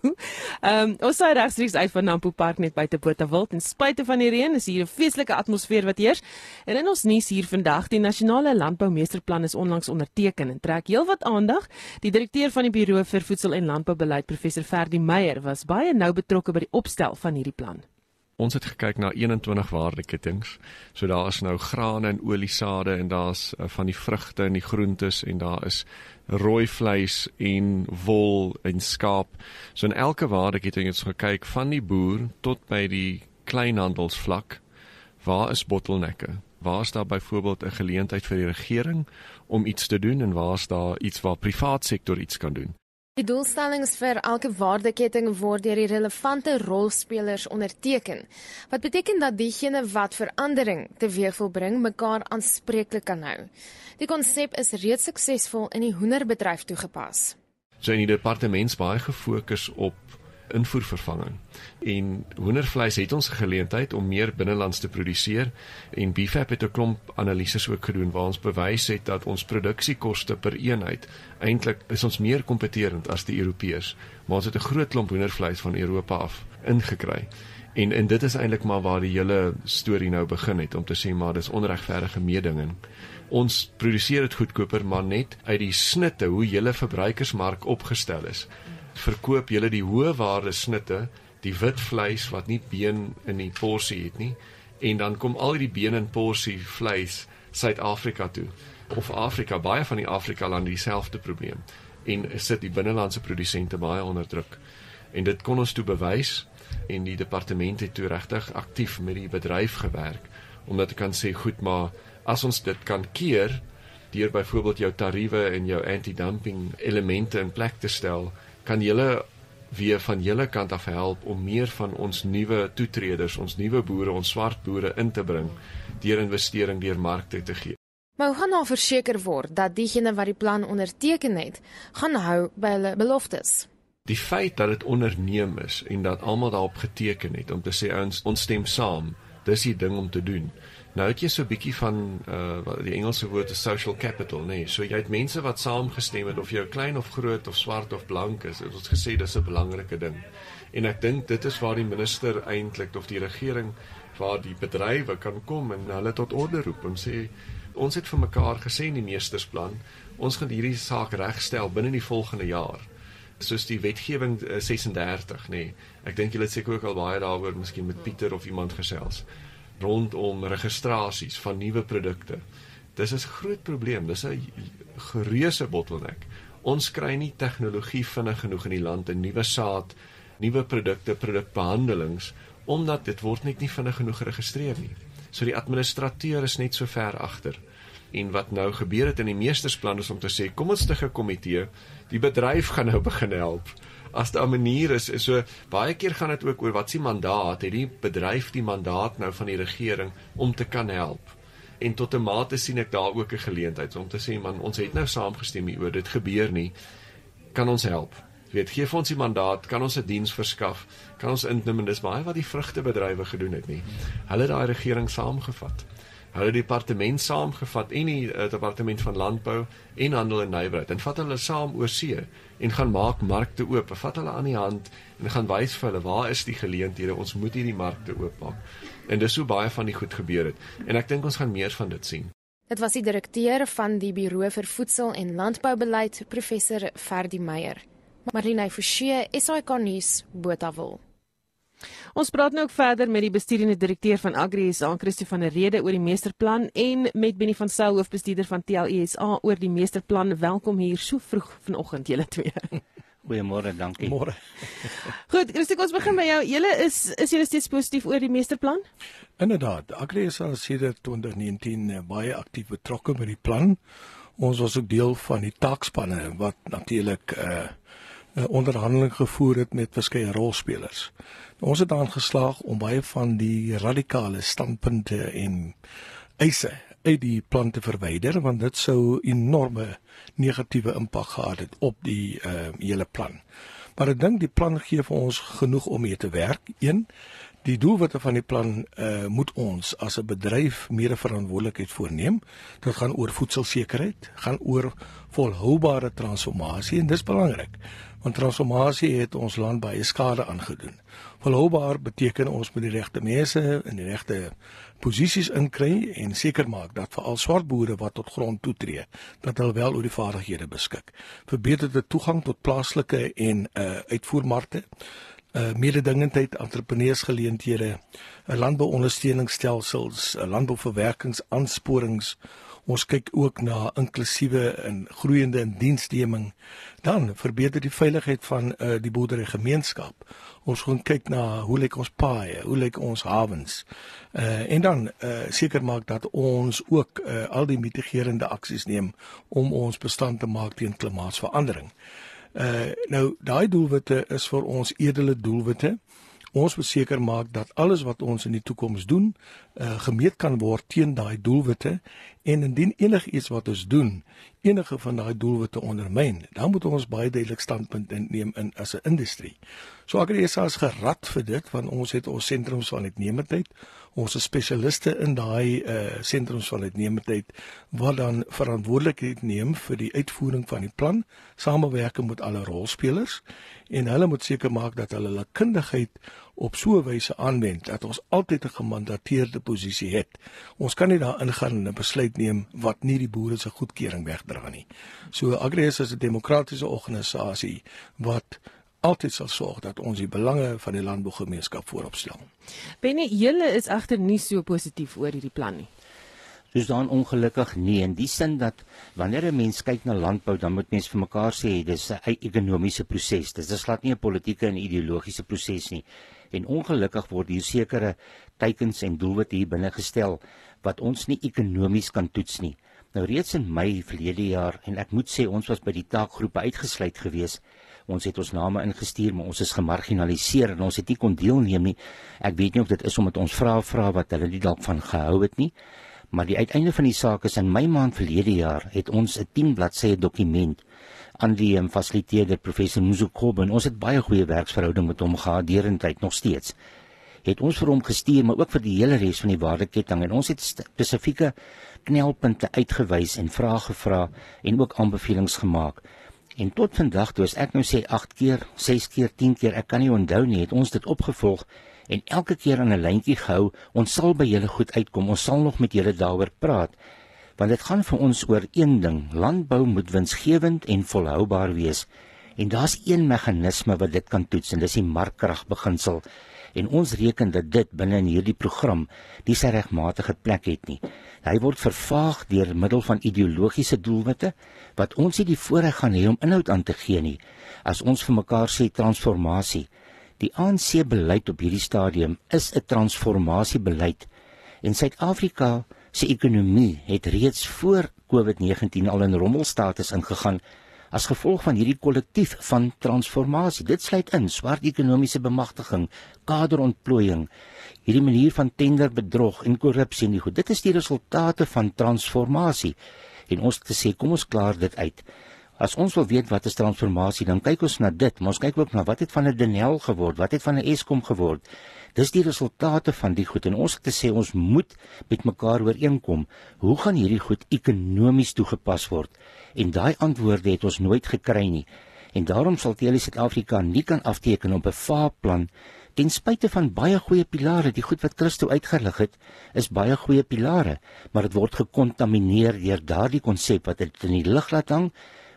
Ehm um, ons sê regstreeks uit van Nampo Park net buite Botawil en spite van die reën is hier 'n feestelike atmosfeer wat heers. En in ons nuus hier vandag, die nasionale landboumeesterplan is onlangs onderteken en trek heelwat aandag. Die direkteur van die Buro vir Voedsel en Landboubeleid, professor Ferdi Meyer, was baie nou betrokke by die opstel van hierdie plan. Ons het gekyk na 21 waardeketings. So daar is nou grane en oliesade en daar's uh, van die vrugte en die groentes en daar is rooi vleis en wol en skaap. So in elke waardeketting het ons gekyk van die boer tot by die kleinhandelsvlak. Waar is bottelnekke? Waar is daar byvoorbeeld 'n geleentheid vir die regering om iets te doen en waar is daar iets waar privaat sektor iets kan doen? Die doelstellings vir elke waardeketting word deur die relevante rolspelers onderteken. Wat beteken dat diegene wat verandering teweeg wil bring, mekaar aanspreeklik kan hou. Die konsep is reeds suksesvol in die hoenderbedryf toegepas. So in die departement baie gefokus op invoervervanging. En hoendervleis het ons geleentheid om meer binnelands te produseer en BFAP het 'n klomp analises ook gedoen waar ons bewys het dat ons produksiekoste per eenheid eintlik is ons meer kompeterend as die Europeërs, maar ons het 'n groot klomp hoendervleis van Europa af ingekry. En en dit is eintlik maar waar die hele storie nou begin het om te sê maar dis onregverdige meedinging. Ons produseer dit goedkoper maar net uit die snitte hoe julle verbruikersmark opgestel is verkoop julle die hoë waarde snitte die wit vleis wat nie been in die porsie het nie en dan kom al die been en porsie vleis Suid-Afrika toe of Afrika baie van die Afrika lande dieselfde probleem en sit die binnelandse produsente baie onder druk. En dit kon ons toe bewys en die departement het toe regtig aktief met die bedryf gewerk om dit te kan sê goed maar as ons dit kan keer deur byvoorbeeld jou tariewe en jou anti-dumping elemente in plek te stel kan julle weer van julle kant af help om meer van ons nuwe toetreders, ons nuwe boere, ons swart boere in te bring deur investering deur markte te gee. Maar hoe gaan nou verseker word dat diegene wat die plan onderteken het, gaan hou by hulle beloftes? Die feit dat dit onderneem is en dat almal daarop geteken het om te sê ons ons stem saam, dis die ding om te doen. Nou het jy so 'n bietjie van uh wat die Engelse woord is social capital. Nee. So jy het mense wat saamgestem het of jy klein of groot of swart of blank is. Het gesê dis 'n belangrike ding. En ek dink dit is waar die minister eintlik of die regering waar die bedrywe kan kom en hulle tot orde roep en sê ons het vir mekaar gesê in die meestersplan ons gaan hierdie saak regstel binne die volgende jaar soos die wetgewing 36 nê nee. ek dink julle het seker ook al baie daaroor miskien met Pieter of iemand gesels rondom registrasies van nuwe produkte. Dis 'n groot probleem. Dis 'n gereuse bottleneck. Ons kry nie tegnologie vinnig genoeg in die land en nuwe saad, nuwe produkte, produkbehandelings omdat dit word net nie vinnig genoeg geregistreer nie. So die administrateur is net so ver agter. En wat nou gebeur het in die meestersplan is om te sê, kom ons stig 'n komitee, die bedryf gaan nou begin help as daar 'n manier is, is so baie keer gaan dit ook oor wat se mandaat het die bedryf die mandaat nou van die regering om te kan help. En tot 'n mate sien ek daar ook 'n geleentheid om te sê man, ons het nou saamgestem hieroor, dit gebeur nie. Kan ons help? Jy weet, gee vir ons die mandaat, kan ons 'n diens verskaf, kan ons inneem en dis baie wat die vrugtebedrywe gedoen het nie. Hulle daai regering saamgevat hulle departement saamgevat en die uh, departement van landbou en handel en nywerheid en vat hulle saam oor see en gaan maak markte oop. Vat hulle aan die hand en gaan wys vir hulle waar is die geleenthede. Ons moet hierdie markte oopmaak. En dis so baie van die goed gebeur het. En ek dink ons gaan meer van dit sien. Dit was die direkteur van die Buro vir Voedsel en Landboubeleid, professor Ferdi Meyer. Marlene Forsie, SAK nuus, Botawil. Ons praat nou ook verder met die bestuurende direkteur van Agri SA, Christo van der Rede oor die meesterplan en met Benny van Sail, hoofbestuurder van TLESA oor die meesterplan. Welkom hier so vroeg vanoggend julle twee. Goeiemôre, dankie. Môre. Goed, Christo, ons begin by jou. Julle is is julle steeds positief oor die meesterplan? Inderdaad, Agri SA is sedert 2019 eh, baie aktief betrokke by die plan. Ons was ook deel van die taakspanne wat natuurlik 'n uh, 'n onderhandeling gevoer het met verskeie rolspelers. Ons het daarin geslaag om baie van die radikale standpunte en eise uit die plan te verwyder want dit sou enorme negatiewe impak gehad het op die uh, hele plan. Maar ek dink die plan gee vir ons genoeg om mee te werk. Een, die doelwitte van die plan uh, moet ons as 'n bedryf meer verantwoordelikheid voorneem. Dit gaan oor voedselsekerheid, gaan oor volhoubare transformasie en dis belangrik want transformasie het ons land baie skade aangedoen. Volhoubaar beteken ons moet die regte mense in die regte posisies inkry en seker maak dat veral swart boere wat tot grond toetree, dat hulle wel oor die vaardighede beskik. Verbeterde toegang tot plaaslike en uh uitvoermarkte, uh mededingendheid, entrepreneursgeleenthede, 'n uh, landbouondersteuningsstelsels, uh, landbouverwerkingsaansporings Ons kyk ook na inklusiewe en groeiende indiensneming. Dan verbeter die veiligheid van uh, die boerderygemeenskap. Ons gaan kyk na hoe lyk ons paaie, hoe lyk ons hawens. Uh en dan uh seker maak dat ons ook uh, al die mitigerende aksies neem om ons bestand te maak teen klimaatsverandering. Uh nou daai doelwitte is vir ons edele doelwitte. Ons moet seker maak dat alles wat ons in die toekoms doen, uh, gemeet kan word teen daai doelwitte en indien enigiets wat ons doen, enige van daai doelwitte ondermyn, dan moet ons baie duidelik standpunt inneem in as 'n industrie. So Agresa is gerad vir dit want ons het ons sentrums van uitnemendheid, ons is spesialiste in daai uh sentrums van uitnemendheid wat dan verantwoordelikheid neem vir die uitvoering van die plan, samewerking met alle rolspelers en hulle moet seker maak dat hulle hulle kundigheid op so 'n wyse aanwend dat ons altyd 'n gemandateerde posisie het. Ons kan nie daar ingaan en 'n besluit neem wat nie die boere se goedkeuring wegdra nie. So Agrius is 'n demokratiese organisasie wat altyd sal sorg dat ons die belange van die landbougemeenskap voorop stel. Benny, julle is egter nie so positief oor hierdie plan nie. Dis dan ongelukkig nie in die sin dat wanneer 'n mens kyk na landbou, dan moet mens vir mekaar sê dis 'n ekonomiese proses. Dis is glad nie 'n politieke en ideologiese proses nie. En ongelukkig word hier sekere teikens en doelwitte hier binne gestel wat ons nie ekonomies kan toets nie. Nou reeds in Mei verlede jaar en ek moet sê ons was by die taakgroepe uitgesluit geweest. Ons het ons name ingestuur, maar ons is gemarginaliseer en ons het nie kon deelneem nie. Ek weet nie of dit is omdat ons vra vra wat hulle nie dalk van gehou het nie. Maar die uiteinde van die saak is in my maand verlede jaar het ons 'n 10 bladsye dokument aan die um, fasiliteerder professor Muzukoben. Ons het baie goeie werksverhouding met hom gehad derentyd nog steeds. Het ons vir hom gestuur maar ook vir die hele res van die waardeketting en ons het spesifieke knelpunte uitgewys en vrae gevra en ook aanbevelings gemaak. En tot vandag toe as ek nou sê 8 keer, 6 keer, 10 keer, ek kan nie onthou nie, het ons dit opgevolg en elke keer aan 'n lyntjie gehou. Ons sal by julle goed uitkom. Ons sal nog met julle daaroor praat. Want dit gaan vir ons oor een ding. Landbou moet winsgewend en volhoubaar wees. En daar's een meganisme wat dit kan toets en dis die markkragbeginsel. En ons reken dat dit binne in hierdie program nie sy regmatige plek het nie. Hy word vervaag deur middel van ideologiese doelwitte wat ons nie die voorreg gaan hê om inhoud aan te gee nie. As ons vir mekaar sê transformasie, Die ANC beleid op hierdie stadium is 'n transformasiebeleid en Suid-Afrika se ekonomie het reeds voor COVID-19 al in rommelstatus ingegaan as gevolg van hierdie kollektief van transformasie. Dit sluit in swart ekonomiese bemagtiging, kaderontplooiing, hierdie manier van tenderbedrog en korrupsie en die goed. Dit is die resultate van transformasie. En ons het gesê, kom ons klaar dit uit. As ons wil weet wat is transformasie, dan kyk ons na dit, maar ons kyk ook na wat het van 'n Denel geword, wat het van 'n Eskom geword. Dis die resultate van die goed en ons het gesê ons moet met mekaar ooreenkom. Hoe gaan hierdie goed ekonomies toegepas word? En daai antwoorde het ons nooit gekry nie. En daarom sal Tele Suid-Afrika nie kan afteken op 'n vaarplan ten spyte van baie goeie pilare. Die goed wat Christo uitgelig het, is baie goeie pilare, maar dit word gekontamineer deur daardie konsep wat dit in die lug laat hang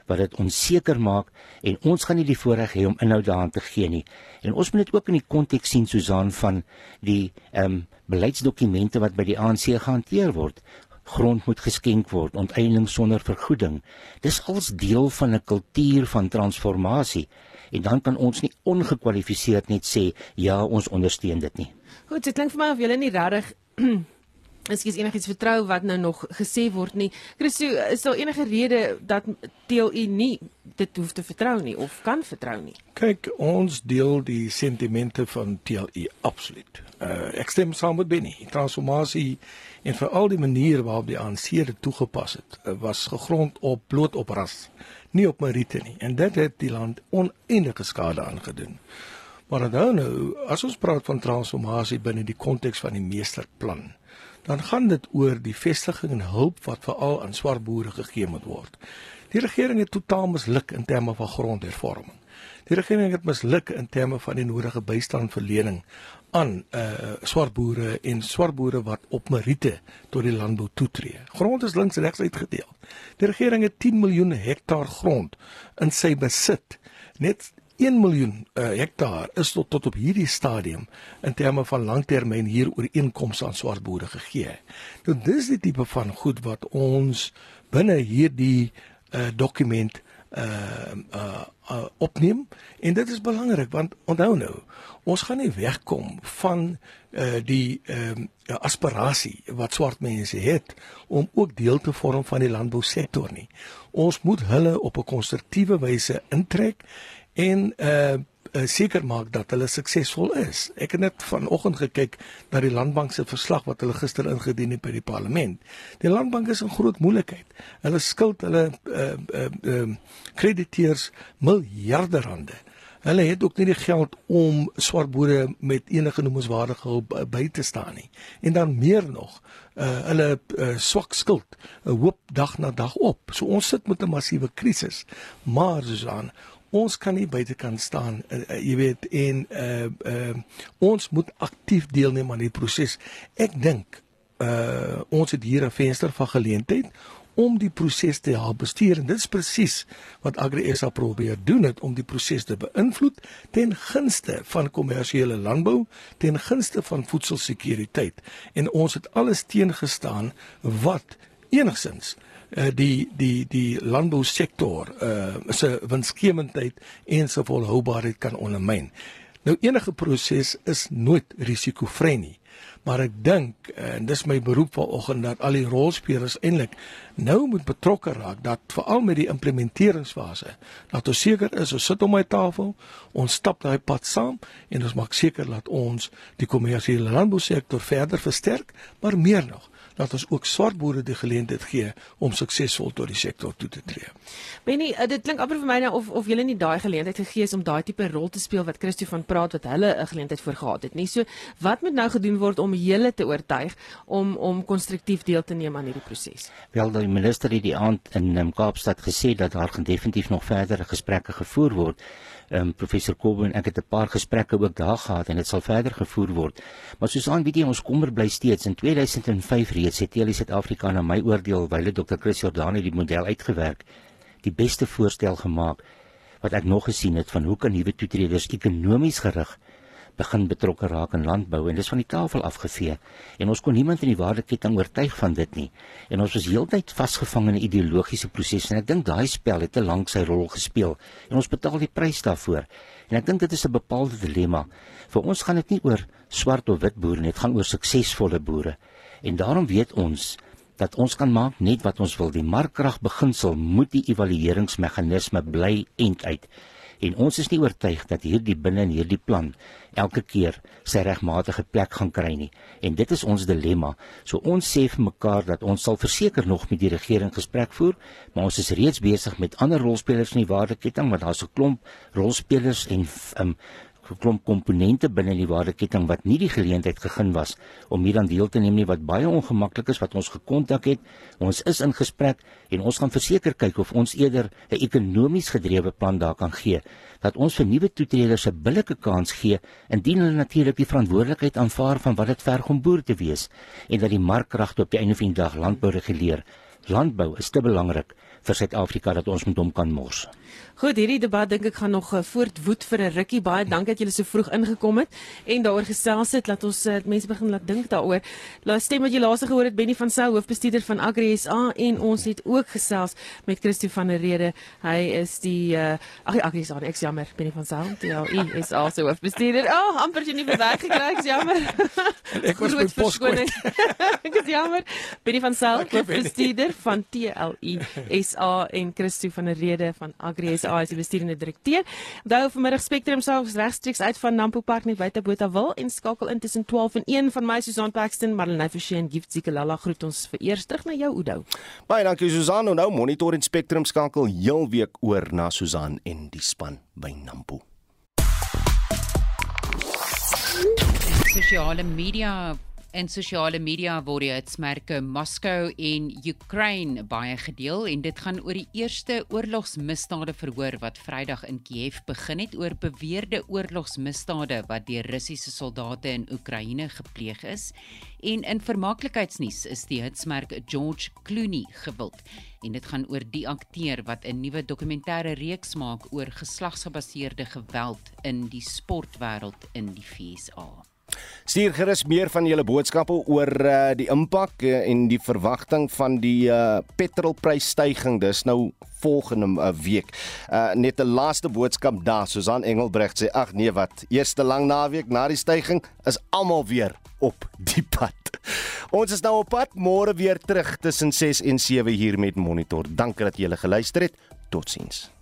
wat dit onseker maak en ons gaan nie die voorreg hê om inhoud daaraan te gee nie. En ons moet dit ook in die konteks sien Susan van die ehm um, beleidsdokumente wat by die ANC gehanteer word. Grond moet geskenk word, onteiening sonder vergoeding. Dis als deel van 'n kultuur van transformasie. En dan kan ons nie ongekwalifiseerd net sê ja, ons ondersteun dit nie. Goed, dit klink vir my of julle nie regtig Ekskuus enigiets vertrou wat nou nog gesê word nie. Christo, is daar enige rede dat TLU nie dit hoef te vertrou nie of kan vertrou nie? Kyk, ons deel die sentimente van TLU absoluut. Uh, ek stem saam met Benny. Transformasie en veral die manier waarop die ANC dit toegepas het, uh, was gegrond op bloot op ras, nie op meriete nie. En dit het die land oneindige skade aangedoen. Maar dan nou, as ons praat van transformasie binne die konteks van die meesterplan, dan gaan dit oor die vestiging en hulp wat veral aan swart boere gegee moet word. Die regering het totaal misluk in terme van grondhervorming. Die regering het misluk in terme van die nodige bystandverlening aan uh swart boere en swart boere wat op meriete tot die landbou toetree. Grond is links regs uitgedeel. Die regering het 10 miljoen hektaar grond in sy besit. Net 1 miljoen uh, hektaar is tot tot op hierdie stadium in terme van langtermyn hier oor inkomste aan swart boere gegee. Nou dis die tipe van goed wat ons binne hierdie uh, dokument uh, uh uh opneem en dit is belangrik want onthou nou ons gaan nie wegkom van uh die ehm uh, aspirasie wat swart mense het om ook deel te vorm van die landbousektor nie. Ons moet hulle op 'n konstruktiewe wyse intrek en uh seker maak dat hulle suksesvol is. Ek het net vanoggend gekyk na die Landbank se verslag wat hulle gister ingedien het by die parlement. Die Landbank is in groot moeilikheid. Hulle skuld hulle uh uh uh krediteurs miljarde rande. Hulle het ook nie die geld om swart boere met enige noemenswaardige hulp by te staan nie. En dan meer nog, uh hulle uh, swak skuld, 'n uh, hoop dag na dag op. So ons sit met 'n massiewe krisis. Maar Susan, ons kan nie buitekant staan uh, uh, jy weet en uh, uh, ons moet aktief deelneem aan die proses ek dink uh, ons het hier 'n venster van geleentheid om die proses te help bestuur en dit is presies wat AgriSA probeer doen het om die proses te beïnvloed ten gunste van kommersiële landbou, ten gunste van voedselsekuriteit. En ons het alles teengestaan wat enigsins uh, die die die landbousektor uh se winsgewendheid en se volhoubaarheid kan ondermyn. Nou enige proses is nooit risikovry nie maar ek dink en dis my beroep vanoggend dat al die rolspelers eintlik nou moet betrokke raak dat veral met die implementeringsfase dat ons seker is ons sit om my tafel ons stap daai pad saam en ons maak seker dat ons die kommersiële landbousektor verder versterk maar meer nog dat ons ook swart boere die geleentheid gee om suksesvol tot die sektor toe te tree. Benny, eh, dit klink amper vir my nou of of julle nie daai geleentheid gegee is om daai tipe rol te speel wat Christo van praat wat hulle 'n geleentheid voor gehad het nie. So wat moet nou gedoen word om julle te oortuig om om konstruktief deel te neem aan hierdie proses? Wel, die minister het die aand in um, Kaapstad gesê dat daar definitief nog verdere gesprekke gevoer word um, professor Kobbe en ek het 'n paar gesprekke ook daar gehad en dit sal verder gevoer word. Maar soos aan weet jy ons kommer bly steeds in 2005 reeds het Tele Suid-Afrika na my oordeel wyle Dr. Chris Jordani die model uitgewerk, die beste voorstel gemaak wat ek nog gesien het van hoe kan nuwe toetreders ekonomies gerig begin betrokke raak in landbou en dis van die tafel afgevee en ons kon niemand in die waardeketting oortuig van dit nie. En ons was heeltyd vasgevang in 'n ideologiese proses en ek dink daai spel het te lank sy rol gespeel en ons betaal die prys daarvoor. En ek dink dit is 'n bepaalde dilemma. Vir ons gaan dit nie oor swart of wit boere nie dit gaan oor suksesvolle boere. En daarom weet ons dat ons kan maak net wat ons wil. Die markkrag beginsel moet die evalueringsmeganisme bly end uit en ons is nie oortuig dat hierdie binne in hierdie plan elke keer sy regmatige plek gaan kry nie. En dit is ons dilemma. So ons sê vir mekaar dat ons sal verseker nog met die regering gesprek voer, maar ons is reeds besig met ander rolspelers in die waardeketting want daar's 'n klomp rolspelers en um, geklomp komponente binne die waardeketting wat nie die geleentheid gegee was om hier aan deel te neem nie wat baie ongemaklik is wat ons gekontak het. Ons is in gesprek en ons gaan verseker kyk of ons eerder 'n ekonomies gedrewe plan daar kan gee dat ons vir nuwe toetreders 'n billike kans gee indien hulle natuurlik die verantwoordelikheid aanvaar van wat dit verg om boer te wees en dat die markkragte op die einde van die dag landbou reguleer. Landbou is te belangrik vir Suid-Afrika dat ons met hom kan mors. Goed, hierdie debat dink ek gaan nog uh, voortwoed vir 'n rukkie. Baie dankie dat julle so vroeg ingekom het en daaroor gesels het. Laat ons uh, mense begin laat dink daaroor. Laat stem wat jy laaste gehoor het Benny van Sail, hoofbestuurder van Agri SA en ons het ook gesels met Christo van der Rede. Hy is die uh, ag Agri SA, ek jammer, Benny van Sail, die hy is also hoofbestuurder. Oh, amper jy nie verwerk gekry, ek jammer. ek was met poskoning. ek is jammer. Benny van Sail, hoofbestuurder van TLI SA en Christo van der Rede van Agri SA is die bestuurende direkteur. Onthou vanmiddag Spectrum selfs regstreeks uit van Nampo Park net buite Botawil en skakel in tussen 12 en 1 van my Susan Paxton, Marlene Forsie en Gift Zikalala groet ons vir eers terug na jou Oudo. Baie dankie Susan. Nou monitor en Spectrum skakel heel week oor na Susan en die span by Nampo. Sosiale media In sosiale media word die hitsmerke Moskou en Ukraine baie gedeel en dit gaan oor die eerste oorlogsmisdade verhoor wat Vrydag in Kiev begin het oor beweerde oorlogsmisdade wat deur Russiese soldate in Oekraïne gepleeg is. En in vermaaklikheidsnuus is die hitsmerk George Clooney gewild en dit gaan oor die akteur wat 'n nuwe dokumentêre reeks maak oor geslagsgebaseerde geweld in die sportwêreld in die VSA. Stuur gerus meer van julle boodskappe oor uh, die impak uh, en die verwagting van die uh, petrolprysstygings. Dis nou volgende uh, week. Uh, net 'n laaste boodskap daar. Susan Engelbrecht sê ag nee wat. Eerste lang naweek na die stygings is almal weer op die pad. Ons is nou op pad môre weer terug tussen 6 en 7 hier met Monitor. Dankie dat julle geluister het. Totsiens.